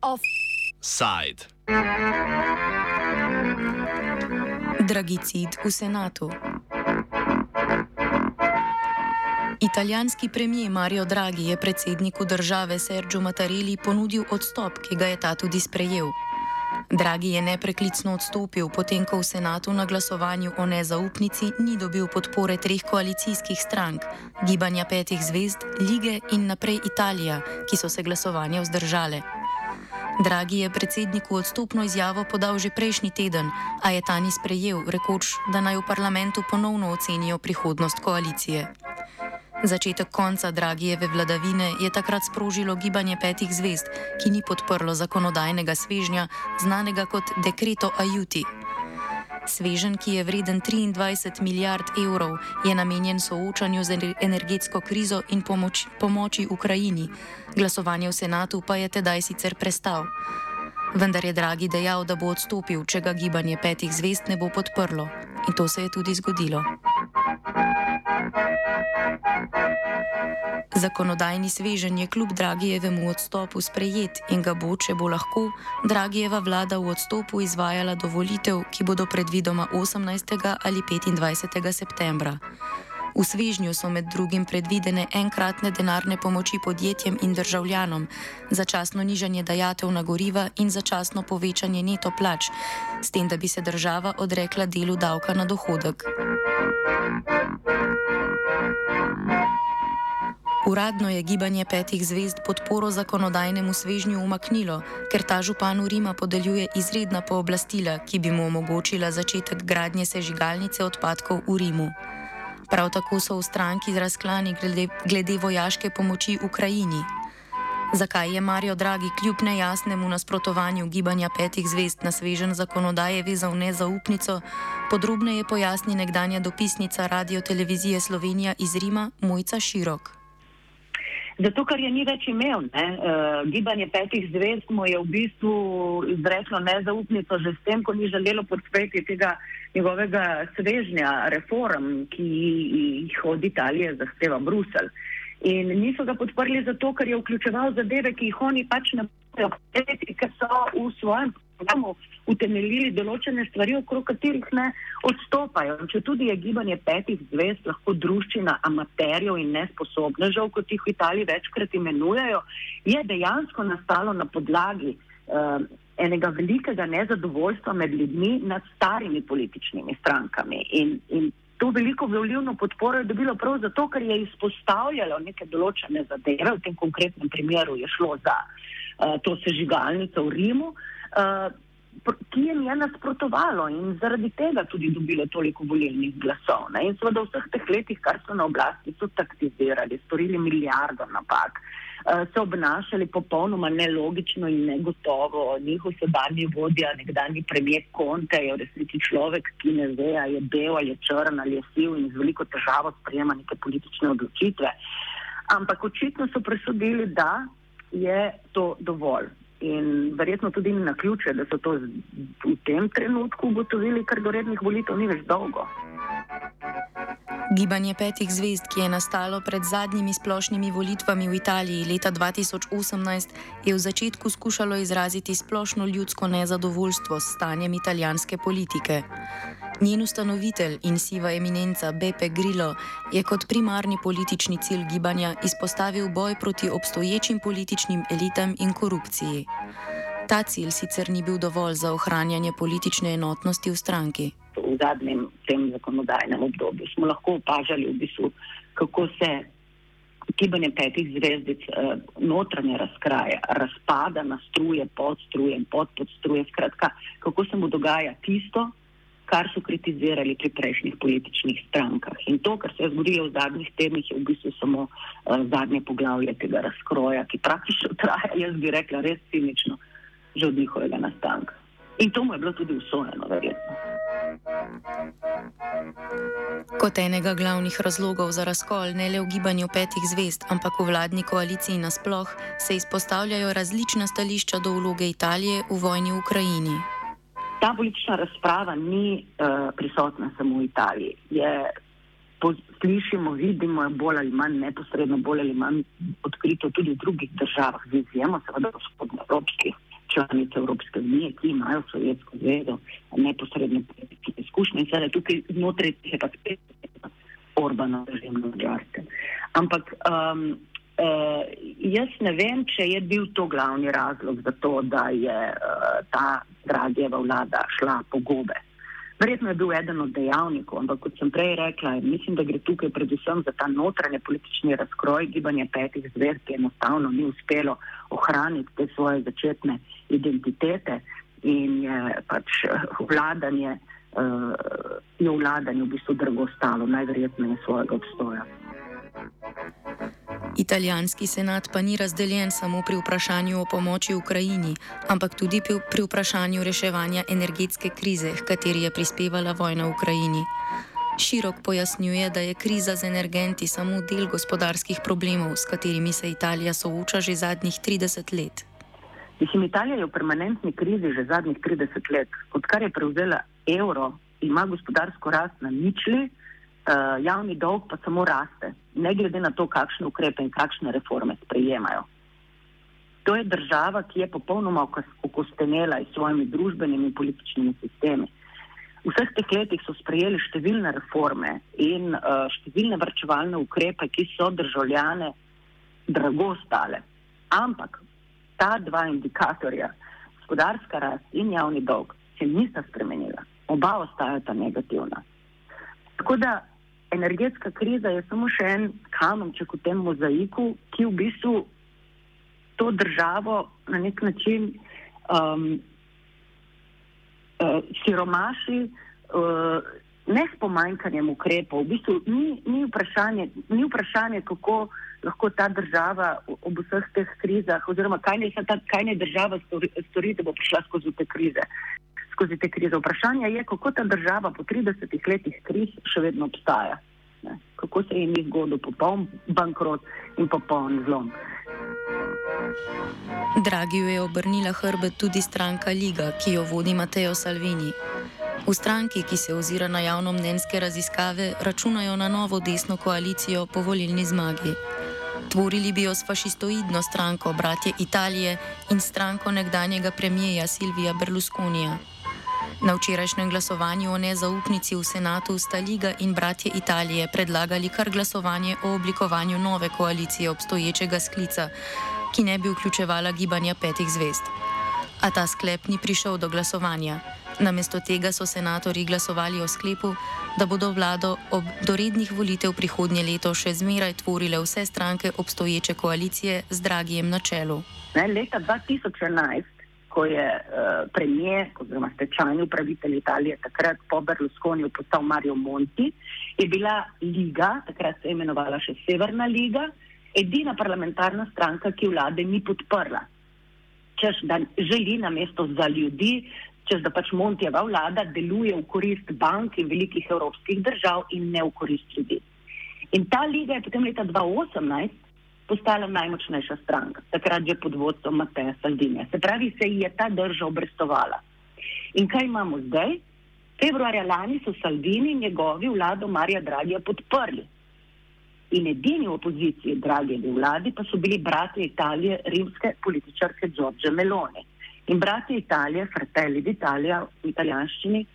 Offside. Dragicid v senatu. Italijanski premijer Mario Draghi je predsedniku države Sergio Mattarelli ponudil odstop, ki ga je ta tudi sprejel. Draghi je nepreklicno odstopil, potem ko v senatu na glasovanju o nezaupnici ni dobil podpore treh koalicijskih strank: Gibanja petih zvezd, Lige in naprej Italija, ki so se glasovanja vzdržale. Dragi je predsedniku odstopno izjavo podal že prejšnji teden, a je ta ni sprejel, rekoč, da naj v parlamentu ponovno ocenijo prihodnost koalicije. Začetek konca Dragijeve vladavine je takrat sprožilo gibanje petih zvest, ki ni podprlo zakonodajnega svežnja, znanega kot Dekreto Ajuti. Svežen, ki je vreden 23 milijard evrov, je namenjen soočanju z energetsko krizo in pomoč, pomoči Ukrajini. Glasovanje v senatu pa je tedaj sicer prestal. Vendar je Dragi dejal, da bo odstopil, če ga gibanje petih zvest ne bo podprlo. In to se je tudi zgodilo. Zakonodajni svežen je kljub Dragijevemu odstopu sprejet in ga bo, če bo lahko, Dragijeva vlada v odstopu izvajala do volitev, ki bodo predvidoma 18. ali 25. septembra. V svežnju so med drugim predvidene enkratne denarne pomoči podjetjem in državljanom, začasno nižanje dajatev na goriva in začasno povečanje neto plač, s tem, da bi se država odrekla delu davka na dohodek. Uradno je gibanje petih zvezd podporo zakonodajnemu svežnju umaknilo, ker ta županu Rima podeljuje izredna pooblastila, ki bi mu omogočila začetek gradnje sežigalnice odpadkov v Rimu. Prav tako so v stranki razklani glede, glede vojaške pomoči Ukrajini. Zakaj je Mario Draghi kljub nejasnemu nasprotovanju gibanja petih zvest na svežen zakonodaje vezal nezaupnico, podrobneje pojasni nekdanja dopisnica Radio Televizije Slovenija iz Rima Mojca Širok. Zato, ker je ni več imel. Ne? Uh, gibanje petih zvezd mu je v bistvu izreklo nezaupnico že s tem, ko ni želelo podpreti tega njegovega svežnja reform, ki jih od Italije zahteva Brusel. In niso ga podprli zato, ker je vključeval zadeve, ki jih oni pač ne morejo podpreti, ker so v svojem programu utemeljili določene stvari, okrog katerih ne odstopajo. Če tudi je gibanje petih zvest lahko druščina amaterjev in nesposobnežev, kot jih v Italiji večkrat imenujejo, je dejansko nastalo na podlagi uh, enega velikega nezadovoljstva med ljudmi nad starimi političnimi strankami. In, in to veliko volivno podporo je dobilo prav zato, ker je izpostavljalo neke določene zadeve, v tem konkretnem primeru je šlo za uh, to sežigalnico v Rimu. Uh, ki jim je nasprotovalo in zaradi tega tudi dobilo toliko volilnih glasov. Ne? In seveda v vseh teh letih, kar so na oblasti, so taktizirali, storili milijardo napak, uh, se obnašali popolnoma nelogično in negotovo. Njihov sedanji vodja, nekdani premijer Konte, je v resnici človek, ki ne ve, ali je bel ali je črn ali je siv in z veliko težavo sprejema neke politične odločitve. Ampak očitno so presodili, da je to dovolj. In verjetno tudi na ključe, da so to v tem trenutku ugotovili, ker do rednih volitev ni več dolgo. Gibanje petih zvezd, ki je nastalo pred zadnjimi splošnimi volitvami v Italiji leta 2018, je v začetku skušalo izraziti splošno ljudsko nezadovoljstvo s stanjem italijanske politike. Njen ustanovitelj in siva eminenca Beppe Grillo je kot primarni politični cilj gibanja izpostavil boj proti obstoječim političnim elitam in korupciji. Ta cilj sicer ni bil dovolj za ohranjanje politične enotnosti v stranki. V zadnjem tem zakonodajnem obdobju smo lahko opažali, v bistvu, kako se gibanje petih zvezdic eh, notranje razkraja, razpada na struje, podstruje in podpodstruje. Skratka, kako se mu dogaja tisto, kar so kritizirali pri prejšnjih političnih strankah. In to, kar se je zgodilo v zadnjih tednih, je v bistvu samo uh, zadnje poglavje tega razkroja, ki praktično traja, jaz bi rekla, res cinično, že od njihovega nastanka. In to mu je bilo tudi usvojeno, verjetno. Kot enega glavnih razlogov za razkol ne le v gibanju petih zvest, ampak v vladni koaliciji nasploh, se izpostavljajo različna stališča do vloge Italije v vojni v Ukrajini ta politična razprava ni uh, prisotna samo v Italiji. Je slišimo, vidimo, je bolj ali manj neposredno, bolj ali manj odkrito tudi v drugih državah, z izjemo seveda vzhodnoevropskih članic Evropske unije, ki imajo Sovjetsko zvezo, neposredno politične izkušnje in seveda tukaj znotraj teh je pa spet Orbana, režim na Mačarskem. Ampak um, uh, jaz ne vem, če je bil to glavni razlog za to, da je uh, ta Dragijeva vlada šla po gobe. Verjetno je bil eden od dejavnikov, ampak kot sem prej rekla, mislim, da gre tukaj predvsem za ta notranje politični razkroj gibanja petih zvezd, ki enostavno ni uspelo ohraniti te svoje začetne identitete in je pač eh, vladanje, je vladanje v bistvu drago stalo, najverjetneje svojega obstoja. Italijanski senat pa ni razdeljen samo pri vprašanju o pomoči Ukrajini, ampak tudi pri vprašanju reševanja energetske krize, v kateri je prispevala vojna v Ukrajini. Širok pojasnjuje, da je kriza z energenti samo del gospodarskih problemov, s katerimi se Italija sooča že zadnjih 30 let. Mislim, Italija je v permanentni krizi že zadnjih 30 let. Odkar je prevzela evro, ima gospodarsko rast na ničli, uh, javni dolg pa samo raste, ne glede na to, kakšne ukrepe in kakšne reforme sprejemajo. To je država, ki je popolnoma okostenela s svojimi družbenimi in političnimi sistemi. V vseh teh letih so sprejeli številne reforme in uh, številne vrčevalne ukrepe, ki so državljane drago stale. Ampak ta dva indikatorja, gospodarska rast in javni dolg, se nista spremenila. Oba ostajata negativna. Tako da energetska kriza je samo še en kamenček v tem mozaiku, ki v bistvu to državo na nek način um, uh, siromaši, uh, ne s pomanjkanjem ukrepov. V bistvu ni, ni, vprašanje, ni vprašanje, kako lahko ta država ob vseh teh krizah, oziroma kaj ne, ta, kaj ne država stori, stori, da bo prišla skozi te krize skozi te krize. Vprašanje je, kako ta država po 30 letih kriz še vedno obstaja. Ne? Kako se jim je zgodil popoln bankrot in popoln zlom. Dragi je obrnila hrbet tudi stranka Liga, ki jo vodi Mateo Salvini. V stranki, ki se ozira na javno mnenjske raziskave, računajo na novo desno koalicijo po volilni zmagi. Tvorili bi jo s fašistoidno stranko Bratje Italije in stranko nekdanjega premijeja Silvija Berlusconija. Na včerajšnjem glasovanju o nezaupnici v senatu sta Liga in bratje Italije predlagali kar glasovanje o oblikovanju nove koalicije obstoječega sklica, ki ne bi vključevala gibanja petih zvest. A ta sklep ni prišel do glasovanja. Namesto tega so senatori glasovali o sklepu, da bodo vlado ob dorednih volitev prihodnje leto še zmeraj tvorile vse stranke obstoječe koalicije z Dragijem na čelu. Ne, leta 2011 ko je uh, premijer oziroma stečajni upravitelj Italije takrat po Berlusconiju postal Mario Monti, je bila Liga, takrat se je imenovala še Severna Liga, edina parlamentarna stranka, ki vlade ni podprla. Češ, da želi na mesto za ljudi, češ, da pač Montijeva vlada deluje v korist bank in velikih evropskih držav in ne v korist ljudi. In ta liga je potem leta 2018 postala najmočnejša stranka, takrat že pod vodstvom Mateja Saldinja. Se pravi, se ji je ta drža obrestovala. In kaj imamo zdaj? Februarja lani so Saldini in njegovi vlado Marija Dragija podprli. In edini v opoziciji Dragijevi vladi pa so bili bratje Italije, rimske političarke Giorgio Meloni. In bratje Italije, Fratelli d'Italia v italijanščini,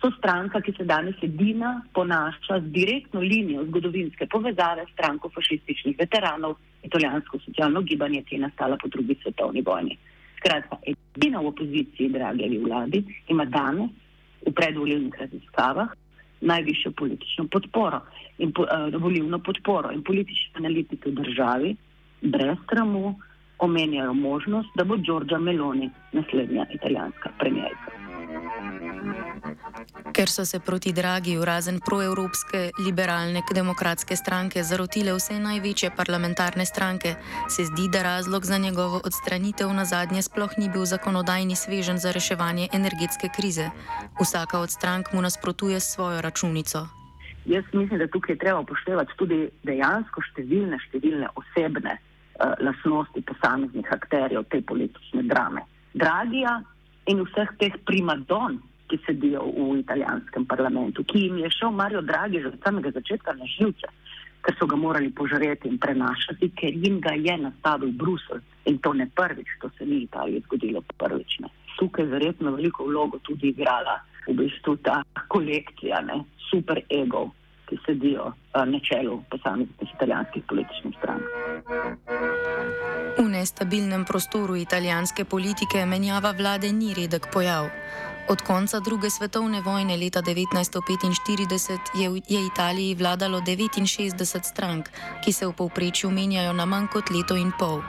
so stranka, ki se danes edina ponaša z direktno linijo zgodovinske povezave s stranko fašističnih veteranov, italijansko socialno gibanje, ki je nastala po drugi svetovni vojni. Skratka, edina v opoziciji, dragi vladi, ima danes v predvolilnih raziskavah najvišjo politično podporo in po, uh, volilno podporo in politični analitiki v državi brez sramu omenjajo možnost, da bo Giorgia Meloni naslednja italijanska premijerka. Ker so se proti dragi, razen proevropske liberalne demokratske stranke, zarotile vse največje parlamentarne stranke, se zdi, da razlog za njegovo odstranitev na zadnje sploh ni bil zakonodajni svežen za reševanje energetske krize. Vsaka od strank mu nasprotuje svojo računico. Jaz mislim, da tukaj treba upoštevati tudi dejansko številne, številne osebne uh, lasnosti posameznih akterjev te politične drame. Dragija in vseh teh primadon ki sedijo v italijanskem parlamentu, ki jim je šel Mario Draghi že od samega začetka na živce, ker so ga morali požreti in prenašati, ker jim ga je nastavil Bruselj in to ne prvič, to se ni Italiji zgodilo prvič. Ne. Tukaj je verjetno veliko vlogo tudi igrala v bistvu ta kolekcija ne, super ego, ki sedijo uh, na čelu posameznih italijanskih političnih strank. V nestabilnem prostoru italijanske politike menjava vlade ni redek pojav. Od konca druge svetovne vojne leta 1945 je v je Italiji vladalo 69 strank, ki se v povprečju menjajo na manj kot leto in pol.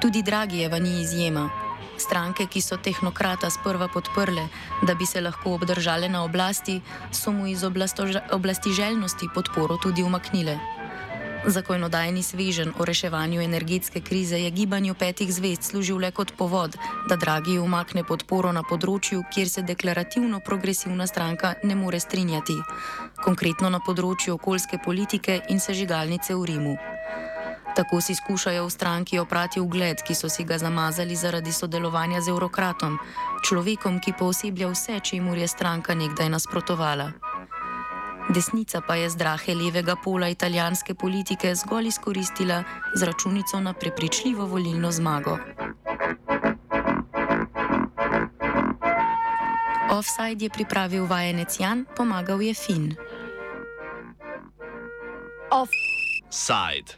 Tudi Dragijeva ni izjema. Stranke, ki so tehnokrata sprva podprle, da bi se lahko obdržale na oblasti, so mu iz oblasti željnosti podporo tudi umaknile. Zakonodajni svežen o reševanju energetske krize je gibanju petih zvest služil le kot povod, da Dragi umakne podporo na področju, kjer se deklarativno progresivna stranka ne more strinjati, konkretno na področju okoljske politike in sežigalnice v Rimu. Tako si skušajo v stranki oprati ugled, ki so si ga zamazali zaradi sodelovanja z eurokratom, človekom, ki pooseblja vse, čemu je stranka nekdaj nasprotovala. Desnica pa je zdrahe levega pola italijanske politike zgolj izkoristila z računico na prepričljivo volilno zmago. Offside je pripravil vajenec Jan, pomagal je Fin. Offside.